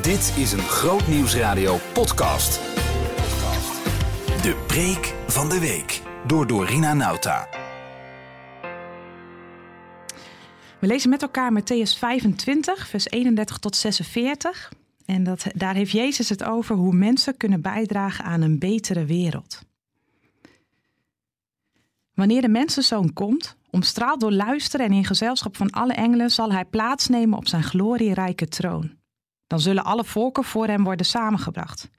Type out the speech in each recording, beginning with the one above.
Dit is een Groot Nieuwsradio podcast. De preek van de week door Dorina Nauta. We lezen met elkaar Matthäus 25, vers 31 tot 46. En dat, daar heeft Jezus het over hoe mensen kunnen bijdragen aan een betere wereld. Wanneer de mensenzoon komt, omstraald door luisteren en in gezelschap van alle engelen, zal hij plaatsnemen op zijn glorierijke troon. Dan zullen alle volken voor hem worden samengebracht.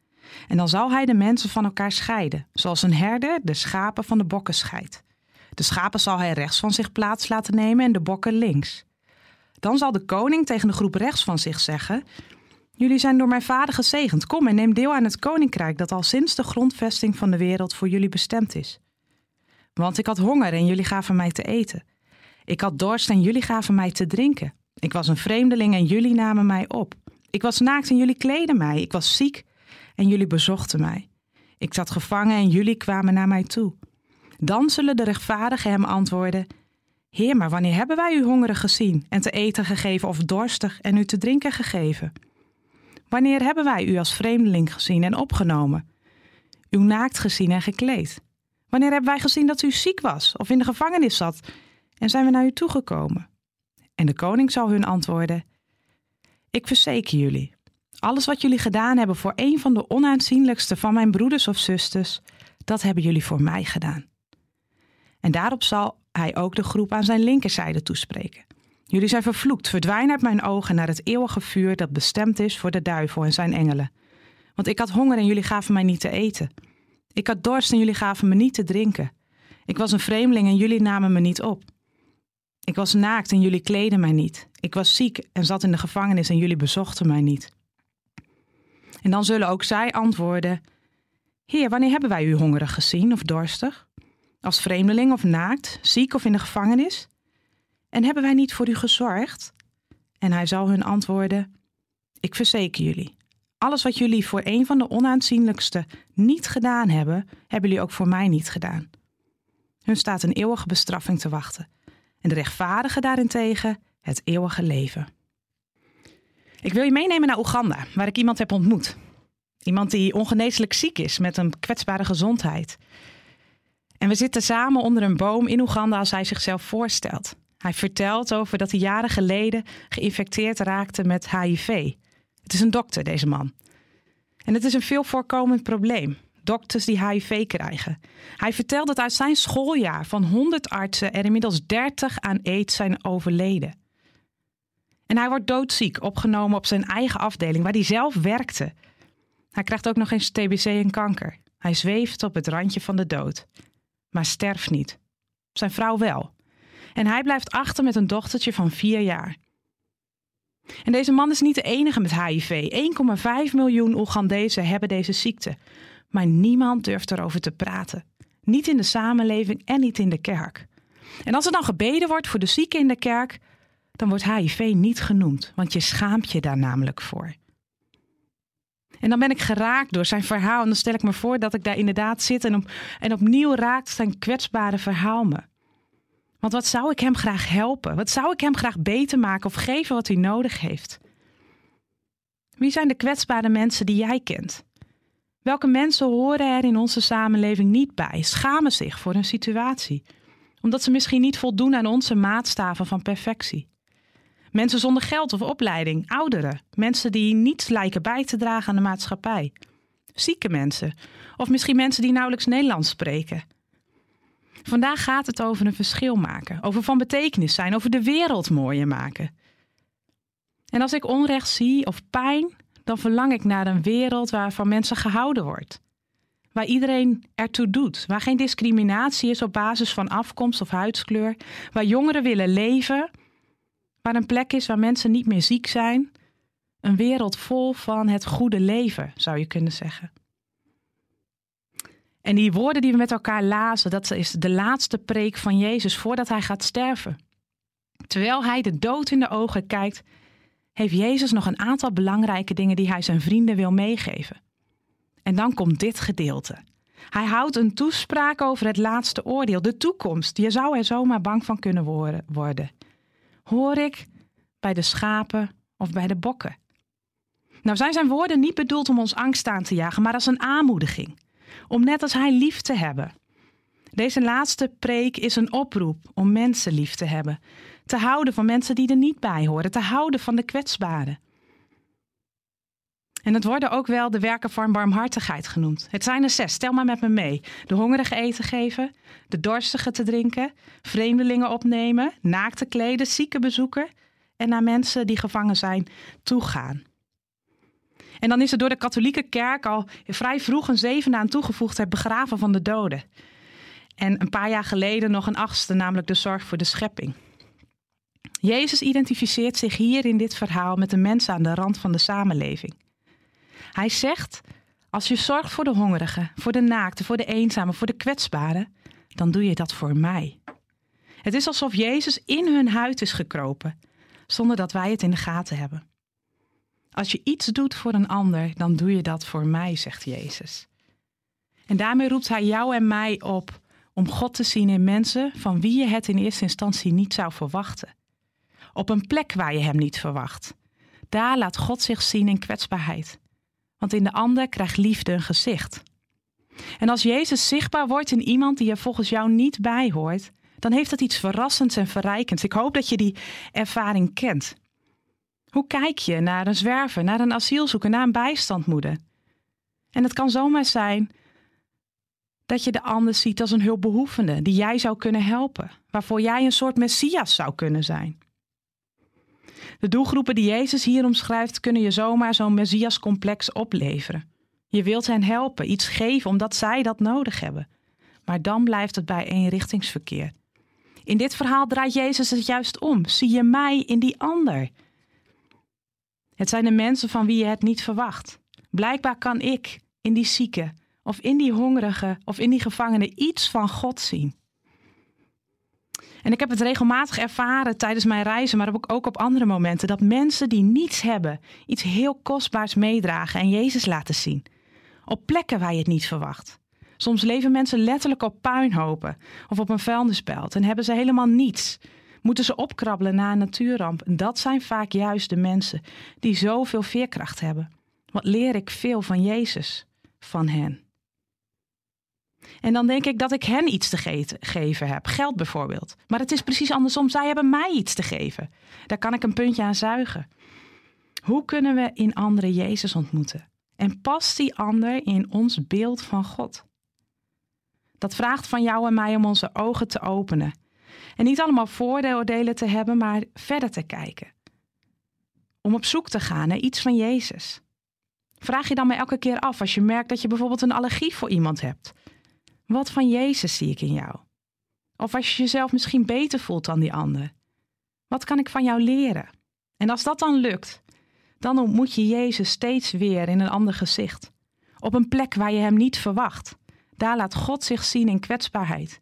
En dan zal hij de mensen van elkaar scheiden, zoals een herder de schapen van de bokken scheidt. De schapen zal hij rechts van zich plaats laten nemen en de bokken links. Dan zal de koning tegen de groep rechts van zich zeggen: Jullie zijn door mijn vader gezegend. Kom en neem deel aan het koninkrijk dat al sinds de grondvesting van de wereld voor jullie bestemd is. Want ik had honger en jullie gaven mij te eten. Ik had dorst en jullie gaven mij te drinken. Ik was een vreemdeling en jullie namen mij op. Ik was naakt en jullie kleden mij. Ik was ziek en jullie bezochten mij. Ik zat gevangen en jullie kwamen naar mij toe. Dan zullen de rechtvaardigen hem antwoorden: Heer, maar wanneer hebben wij u hongerig gezien en te eten gegeven of dorstig en u te drinken gegeven? Wanneer hebben wij u als vreemdeling gezien en opgenomen? U naakt gezien en gekleed? Wanneer hebben wij gezien dat u ziek was of in de gevangenis zat en zijn we naar u toegekomen? En de koning zal hun antwoorden: Ik verzeker jullie, alles wat jullie gedaan hebben voor een van de onaanzienlijkste van mijn broeders of zusters, dat hebben jullie voor mij gedaan. En daarop zal hij ook de groep aan zijn linkerzijde toespreken. Jullie zijn vervloekt, verdwijn uit mijn ogen naar het eeuwige vuur dat bestemd is voor de duivel en zijn engelen. Want ik had honger en jullie gaven mij niet te eten. Ik had dorst en jullie gaven me niet te drinken. Ik was een vreemdeling en jullie namen me niet op. Ik was naakt en jullie kleden mij niet. Ik was ziek en zat in de gevangenis en jullie bezochten mij niet. En dan zullen ook zij antwoorden: Heer, wanneer hebben wij u hongerig gezien of dorstig? Als vreemdeling of naakt, ziek of in de gevangenis? En hebben wij niet voor u gezorgd? En hij zal hun antwoorden: Ik verzeker jullie, alles wat jullie voor een van de onaanzienlijkste niet gedaan hebben, hebben jullie ook voor mij niet gedaan. Hun staat een eeuwige bestraffing te wachten. En de rechtvaardigen daarentegen het eeuwige leven. Ik wil je meenemen naar Oeganda, waar ik iemand heb ontmoet. Iemand die ongeneeslijk ziek is met een kwetsbare gezondheid. En we zitten samen onder een boom in Oeganda als hij zichzelf voorstelt. Hij vertelt over dat hij jaren geleden geïnfecteerd raakte met HIV. Het is een dokter, deze man. En het is een veel voorkomend probleem. Dokters die HIV krijgen. Hij vertelt dat uit zijn schooljaar van 100 artsen er inmiddels 30 aan aids zijn overleden. En hij wordt doodziek, opgenomen op zijn eigen afdeling waar hij zelf werkte. Hij krijgt ook nog eens TBC en kanker. Hij zweeft op het randje van de dood, maar sterft niet. Zijn vrouw wel. En hij blijft achter met een dochtertje van vier jaar. En deze man is niet de enige met HIV. 1,5 miljoen Oegandezen hebben deze ziekte. Maar niemand durft erover te praten. Niet in de samenleving en niet in de kerk. En als er dan gebeden wordt voor de zieken in de kerk, dan wordt HIV niet genoemd, want je schaamt je daar namelijk voor. En dan ben ik geraakt door zijn verhaal. En dan stel ik me voor dat ik daar inderdaad zit en, en opnieuw raakt zijn kwetsbare verhaal me. Want wat zou ik hem graag helpen? Wat zou ik hem graag beter maken of geven wat hij nodig heeft? Wie zijn de kwetsbare mensen die jij kent? Welke mensen horen er in onze samenleving niet bij, schamen zich voor hun situatie, omdat ze misschien niet voldoen aan onze maatstaven van perfectie? Mensen zonder geld of opleiding, ouderen, mensen die niets lijken bij te dragen aan de maatschappij, zieke mensen, of misschien mensen die nauwelijks Nederlands spreken. Vandaag gaat het over een verschil maken, over van betekenis zijn, over de wereld mooier maken. En als ik onrecht zie of pijn, dan verlang ik naar een wereld waarvan mensen gehouden wordt. Waar iedereen ertoe doet, waar geen discriminatie is op basis van afkomst of huidskleur, waar jongeren willen leven, waar een plek is waar mensen niet meer ziek zijn. Een wereld vol van het goede leven, zou je kunnen zeggen. En die woorden die we met elkaar lazen, dat is de laatste preek van Jezus voordat hij gaat sterven. Terwijl hij de dood in de ogen kijkt, heeft Jezus nog een aantal belangrijke dingen die hij zijn vrienden wil meegeven. En dan komt dit gedeelte. Hij houdt een toespraak over het laatste oordeel, de toekomst. Je zou er zomaar bang van kunnen worden. Hoor ik bij de schapen of bij de bokken? Nou zijn zijn woorden niet bedoeld om ons angst aan te jagen, maar als een aanmoediging. Om net als hij lief te hebben. Deze laatste preek is een oproep om mensen lief te hebben. Te houden van mensen die er niet bij horen. Te houden van de kwetsbaren. En het worden ook wel de werken van barmhartigheid genoemd. Het zijn er zes, stel maar met me mee. De hongerige eten geven, de dorstige te drinken, vreemdelingen opnemen, naakte kleden, zieken bezoeken en naar mensen die gevangen zijn toegaan. En dan is er door de katholieke kerk al vrij vroeg een zevende aan toegevoegd, het begraven van de doden. En een paar jaar geleden nog een achtste, namelijk de zorg voor de schepping. Jezus identificeert zich hier in dit verhaal met de mensen aan de rand van de samenleving. Hij zegt: Als je zorgt voor de hongerigen, voor de naakten, voor de eenzamen, voor de kwetsbaren, dan doe je dat voor mij. Het is alsof Jezus in hun huid is gekropen, zonder dat wij het in de gaten hebben. Als je iets doet voor een ander, dan doe je dat voor mij, zegt Jezus. En daarmee roept hij jou en mij op om God te zien in mensen van wie je het in eerste instantie niet zou verwachten. Op een plek waar je hem niet verwacht. Daar laat God zich zien in kwetsbaarheid. Want in de ander krijgt liefde een gezicht. En als Jezus zichtbaar wordt in iemand die er volgens jou niet bij hoort, dan heeft dat iets verrassends en verrijkends. Ik hoop dat je die ervaring kent. Hoe kijk je naar een zwerver, naar een asielzoeker, naar een bijstandmoeder? En het kan zomaar zijn dat je de ander ziet als een hulpbehoevende die jij zou kunnen helpen, waarvoor jij een soort messias zou kunnen zijn. De doelgroepen die Jezus hier omschrijft kunnen je zomaar zo'n messiascomplex opleveren. Je wilt hen helpen, iets geven omdat zij dat nodig hebben. Maar dan blijft het bij eenrichtingsverkeer. In dit verhaal draait Jezus het juist om. Zie je mij in die ander? Het zijn de mensen van wie je het niet verwacht. Blijkbaar kan ik in die zieke, of in die hongerige, of in die gevangene iets van God zien. En ik heb het regelmatig ervaren tijdens mijn reizen, maar ook op andere momenten, dat mensen die niets hebben, iets heel kostbaars meedragen en Jezus laten zien. Op plekken waar je het niet verwacht. Soms leven mensen letterlijk op puinhopen of op een vuilnisbelt en hebben ze helemaal niets. Moeten ze opkrabbelen na een natuurramp. Dat zijn vaak juist de mensen die zoveel veerkracht hebben. Wat leer ik veel van Jezus, van hen. En dan denk ik dat ik hen iets te geven heb. Geld bijvoorbeeld. Maar het is precies andersom. Zij hebben mij iets te geven. Daar kan ik een puntje aan zuigen. Hoe kunnen we in anderen Jezus ontmoeten? En past die ander in ons beeld van God? Dat vraagt van jou en mij om onze ogen te openen. En niet allemaal vooroordelen te hebben, maar verder te kijken. Om op zoek te gaan naar iets van Jezus. Vraag je dan maar elke keer af als je merkt dat je bijvoorbeeld een allergie voor iemand hebt. Wat van Jezus zie ik in jou? Of als je jezelf misschien beter voelt dan die ander. Wat kan ik van jou leren? En als dat dan lukt, dan ontmoet je Jezus steeds weer in een ander gezicht. Op een plek waar je hem niet verwacht. Daar laat God zich zien in kwetsbaarheid.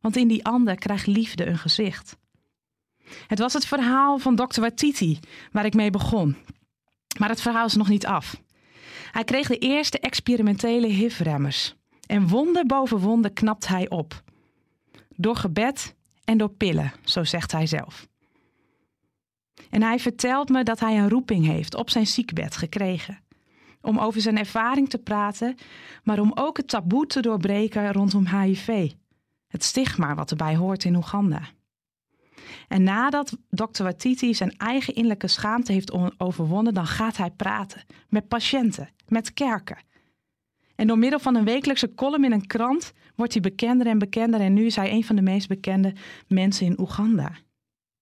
Want in die ander krijgt liefde een gezicht. Het was het verhaal van Dr. Watiti waar ik mee begon. Maar het verhaal is nog niet af. Hij kreeg de eerste experimentele HIV-remmers. En wonder boven wonder knapt hij op. Door gebed en door pillen, zo zegt hij zelf. En hij vertelt me dat hij een roeping heeft op zijn ziekbed gekregen. Om over zijn ervaring te praten, maar om ook het taboe te doorbreken rondom HIV. Het stigma wat erbij hoort in Oeganda. En nadat Dr. Watiti zijn eigen innerlijke schaamte heeft overwonnen, dan gaat hij praten met patiënten, met kerken, en door middel van een wekelijkse column in een krant wordt hij bekender en bekender. En nu is hij een van de meest bekende mensen in Oeganda.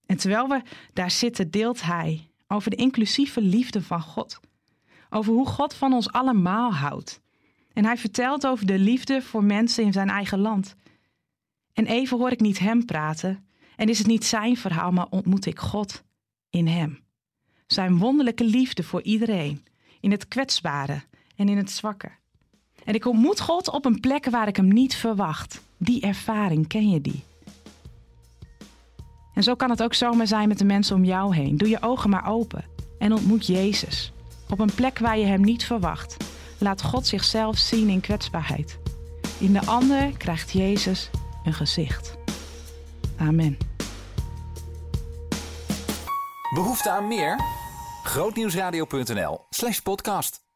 En terwijl we daar zitten, deelt hij over de inclusieve liefde van God. Over hoe God van ons allemaal houdt. En hij vertelt over de liefde voor mensen in zijn eigen land. En even hoor ik niet hem praten. En is het niet zijn verhaal, maar ontmoet ik God in hem. Zijn wonderlijke liefde voor iedereen. In het kwetsbare en in het zwakke. En ik ontmoet God op een plek waar ik hem niet verwacht. Die ervaring, ken je die? En zo kan het ook zomaar zijn met de mensen om jou heen. Doe je ogen maar open en ontmoet Jezus. Op een plek waar je hem niet verwacht. Laat God zichzelf zien in kwetsbaarheid. In de ander krijgt Jezus een gezicht. Amen. Behoefte aan meer? Grootnieuwsradio.nl slash podcast.